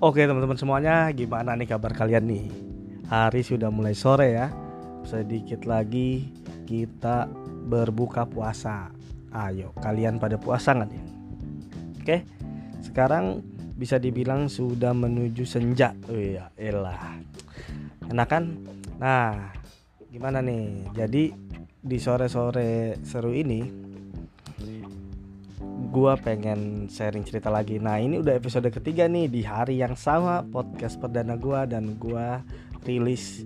Oke teman-teman semuanya, gimana nih kabar kalian nih? Hari sudah mulai sore ya. Sedikit lagi kita berbuka puasa. Ayo, kalian pada puasa nggak nih? Oke, sekarang bisa dibilang sudah menuju senja. Oh iya, elah. Enak kan? Nah, gimana nih? Jadi di sore-sore seru ini gua pengen sharing cerita lagi. Nah, ini udah episode ketiga nih di hari yang sama podcast perdana gua dan gua rilis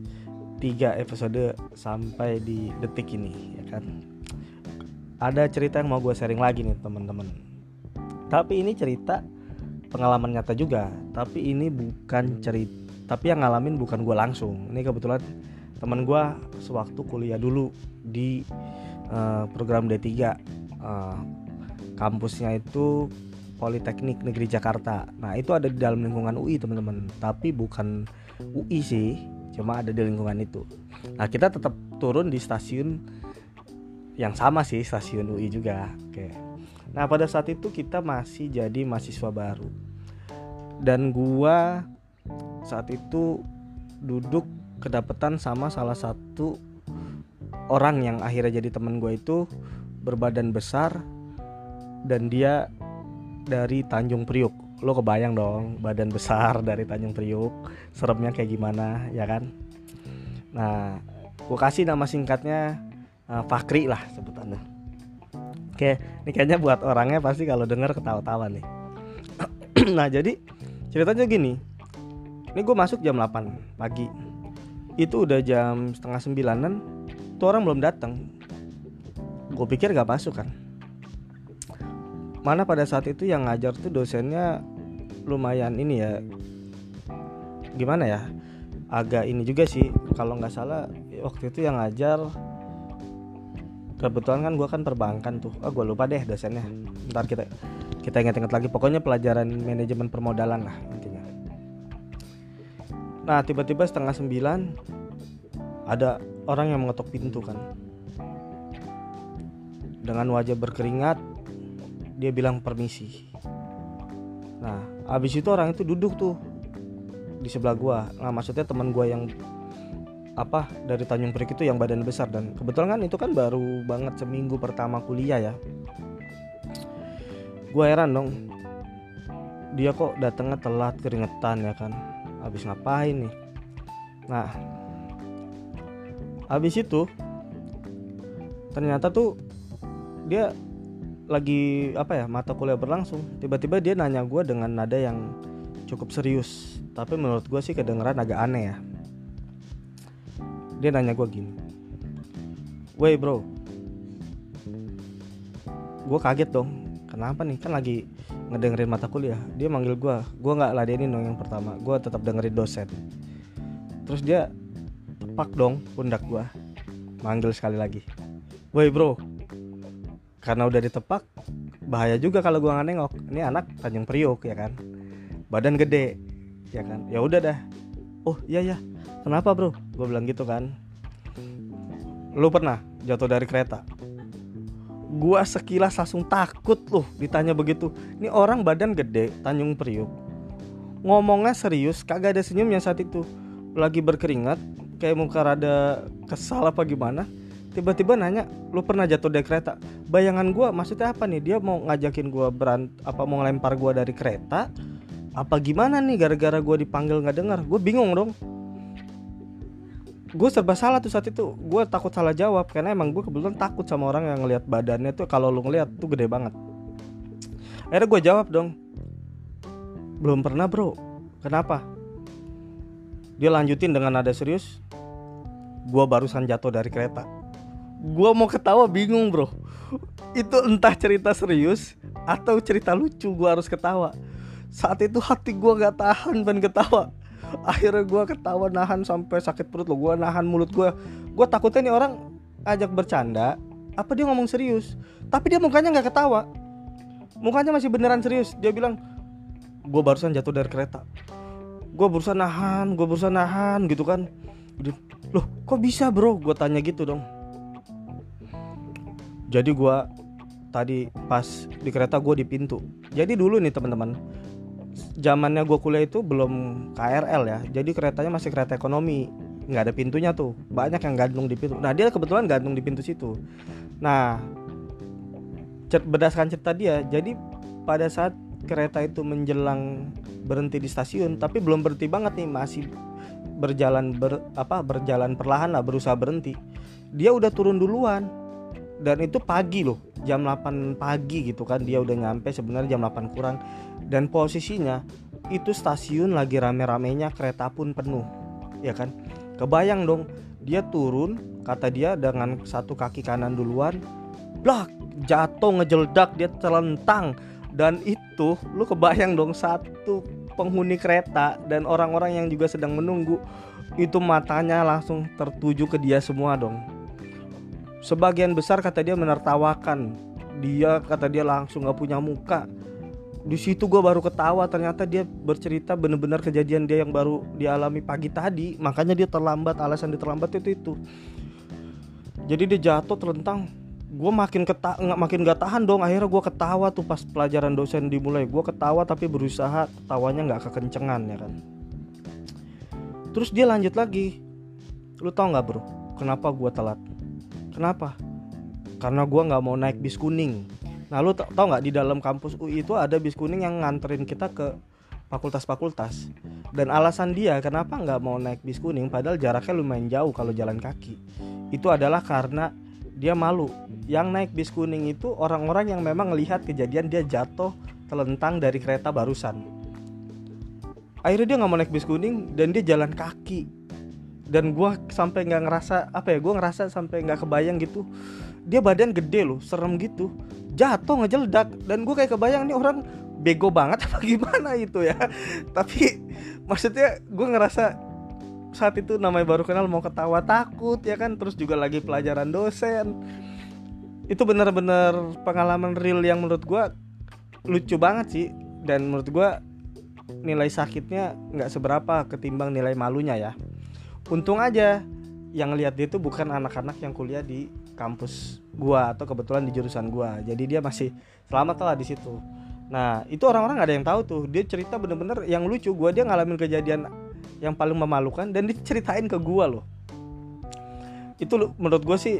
tiga episode sampai di detik ini, ya kan. Ada cerita yang mau gue sharing lagi nih, teman-teman. Tapi ini cerita pengalaman nyata juga, tapi ini bukan cerita tapi yang ngalamin bukan gue langsung. Ini kebetulan teman gue sewaktu kuliah dulu di uh, program D3 uh, kampusnya itu Politeknik Negeri Jakarta. Nah, itu ada di dalam lingkungan UI, teman-teman. Tapi bukan UI sih, cuma ada di lingkungan itu. Nah, kita tetap turun di stasiun yang sama sih, stasiun UI juga. Oke. Nah, pada saat itu kita masih jadi mahasiswa baru. Dan gua saat itu duduk kedapatan sama salah satu orang yang akhirnya jadi temen gue itu berbadan besar dan dia dari Tanjung Priuk. Lo kebayang dong badan besar dari Tanjung Priuk seremnya kayak gimana ya kan? Nah gue kasih nama singkatnya uh, Fakri lah sebutannya oke ini kayaknya buat orangnya pasti kalau denger ketawa-tawa nih. Nah jadi ceritanya gini. Ini gue masuk jam 8 pagi. Itu udah jam setengah sembilanan tuh orang belum datang gue pikir gak masuk kan mana pada saat itu yang ngajar tuh dosennya lumayan ini ya gimana ya agak ini juga sih. Kalau nggak salah waktu itu yang ngajar kebetulan kan gue kan perbankan tuh. Ah gue lupa deh dosennya. Ntar kita kita ingat-ingat lagi. Pokoknya pelajaran manajemen permodalan lah intinya. Nah tiba-tiba setengah sembilan ada orang yang mengetok pintu kan. Dengan wajah berkeringat dia bilang permisi. Nah abis itu orang itu duduk tuh di sebelah gua. Nah maksudnya teman gua yang apa dari Tanjung Priok itu yang badan besar. Dan kebetulan kan itu kan baru banget seminggu pertama kuliah ya. Gua heran dong dia kok datangnya telat keringetan ya kan? Habis ngapain nih? Nah habis itu ternyata tuh dia lagi apa ya mata kuliah berlangsung. Tiba-tiba dia nanya gue dengan nada yang cukup serius. Tapi menurut gue sih kedengeran agak aneh ya. Dia nanya gue gini Wey bro Gue kaget dong. Kenapa nih? Kan lagi ngedengerin mata kuliah. Dia manggil gue Gue gak ladenin dong yang pertama. Gue tetap dengerin dosen. Terus dia tepak dong pundak gue Manggil sekali lagi Wey bro karena udah ditepak bahaya juga kalau gua nggak nengok. Ini anak Tanjung Priok ya kan? Badan gede ya kan? Ya udah dah. Oh iya ya kenapa bro? Gue bilang gitu kan. Lu pernah jatuh dari kereta? Gua sekilas langsung takut loh ditanya begitu. Ini orang badan gede Tanjung Priok ngomongnya serius kagak ada senyumnya saat itu. Lagi berkeringat kayak muka rada kesal apa gimana tiba-tiba nanya lu pernah jatuh dari kereta? Bayangan gue maksudnya apa nih? Dia mau ngajakin gue berant apa mau ngelempar gue dari kereta? Apa gimana nih gara-gara gue dipanggil nggak dengar? Gue bingung dong. Gue serba salah tuh saat itu. Gue takut salah jawab karena emang gue kebetulan takut sama orang yang ngelihat badannya tuh kalau lu ngeliat tuh gede banget. Akhirnya gue jawab dong. Belum pernah bro. Kenapa? Dia lanjutin dengan nada serius. Gue barusan jatuh dari kereta gue mau ketawa bingung bro. Itu entah cerita serius atau cerita lucu gue harus ketawa. Saat itu hati gue gak tahan dan ketawa. Akhirnya gue ketawa nahan sampai sakit perut lo. Gue nahan mulut gue gue takutnya nih orang ajak bercanda apa dia ngomong serius? Tapi dia mukanya nggak ketawa. Mukanya masih beneran serius. Dia bilang gue barusan jatuh dari kereta. Gue berusaha nahan gue berusaha nahan gitu kan. Loh kok bisa bro? Gue tanya gitu dong jadi gue tadi pas di kereta gue di pintu. Jadi dulu nih teman-teman zamannya gue kuliah itu belum KRL ya. Jadi keretanya masih kereta ekonomi. Nggak ada pintunya tuh. Banyak yang gantung di pintu. Nah dia kebetulan gantung di pintu situ. Nah berdasarkan cerita dia jadi pada saat kereta itu menjelang berhenti di stasiun tapi belum berhenti banget nih masih berjalan ber apa berjalan perlahan lah berusaha berhenti dia udah turun duluan dan itu pagi loh jam 8 pagi gitu kan dia udah nyampe sebenarnya jam 8 kurang. Dan posisinya itu stasiun lagi rame-ramenya kereta pun penuh ya kan? Kebayang dong dia turun kata dia dengan satu kaki kanan duluan blak jatuh ngejeldak dia terlentang. Dan itu lu kebayang dong satu penghuni kereta dan orang-orang yang juga sedang menunggu itu matanya langsung tertuju ke dia semua dong sebagian besar kata dia menertawakan. Dia kata dia langsung nggak punya muka. Di situ gue baru ketawa ternyata dia bercerita bener-bener kejadian dia yang baru dialami pagi tadi. Makanya dia terlambat alasan dia terlambat itu itu. Jadi dia jatuh terlentang. Gue makin keta nggak makin gak tahan dong. Akhirnya gue ketawa tuh pas pelajaran dosen dimulai. Gue ketawa tapi berusaha ketawanya nggak kekencengan ya kan? Terus dia lanjut lagi. Lu tau nggak bro kenapa gue telat Kenapa? Karena gue nggak mau naik bis kuning. Nah lu tau nggak di dalam kampus UI itu ada bis kuning yang nganterin kita ke fakultas-fakultas. Dan alasan dia kenapa nggak mau naik bis kuning padahal jaraknya lumayan jauh kalau jalan kaki. Itu adalah karena dia malu. Yang naik bis kuning itu orang-orang yang memang melihat kejadian dia jatuh telentang dari kereta barusan. Akhirnya dia nggak mau naik bis kuning dan dia jalan kaki dan gue sampai nggak ngerasa apa ya gue ngerasa sampai nggak kebayang gitu. Dia badan gede loh serem gitu. Jatuh ngejeledak dan gue kayak kebayang nih orang bego banget apa gimana itu ya. Tapi maksudnya gue ngerasa saat itu namanya baru kenal mau ketawa takut ya kan? Terus juga lagi pelajaran dosen. Itu bener-bener pengalaman real yang menurut gue lucu banget sih. Dan menurut gue nilai sakitnya nggak seberapa ketimbang nilai malunya ya untung aja yang lihat dia itu bukan anak-anak yang kuliah di kampus gua atau kebetulan di jurusan gua. Jadi dia masih selamat lah di situ. Nah itu orang-orang gak ada yang tahu tuh. Dia cerita bener-bener yang lucu gua dia ngalamin kejadian yang paling memalukan dan diceritain ke gua loh. Itu menurut gue sih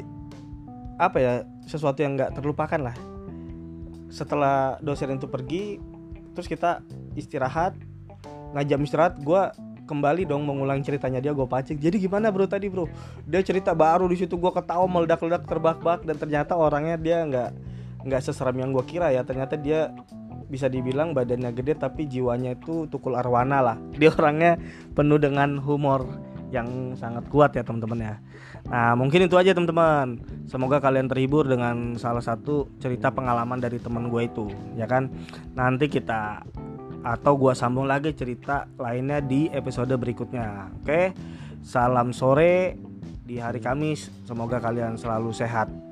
apa ya sesuatu yang nggak terlupakan lah. Setelah dosen itu pergi terus kita istirahat ngajam istirahat gue kembali dong mengulang ceritanya dia gue pacik. Jadi gimana bro tadi bro? Dia cerita baru di situ gue ketawa meledak-ledak terbak-bak dan ternyata orangnya dia nggak nggak seseram yang gue kira ya. Ternyata dia bisa dibilang badannya gede tapi jiwanya itu tukul arwana lah. Dia orangnya penuh dengan humor yang sangat kuat ya teman-teman ya. Nah mungkin itu aja teman-teman. Semoga kalian terhibur dengan salah satu cerita pengalaman dari teman gue itu ya kan? Nanti kita atau gua sambung lagi cerita lainnya di episode berikutnya. Oke. Salam sore di hari Kamis. Semoga kalian selalu sehat.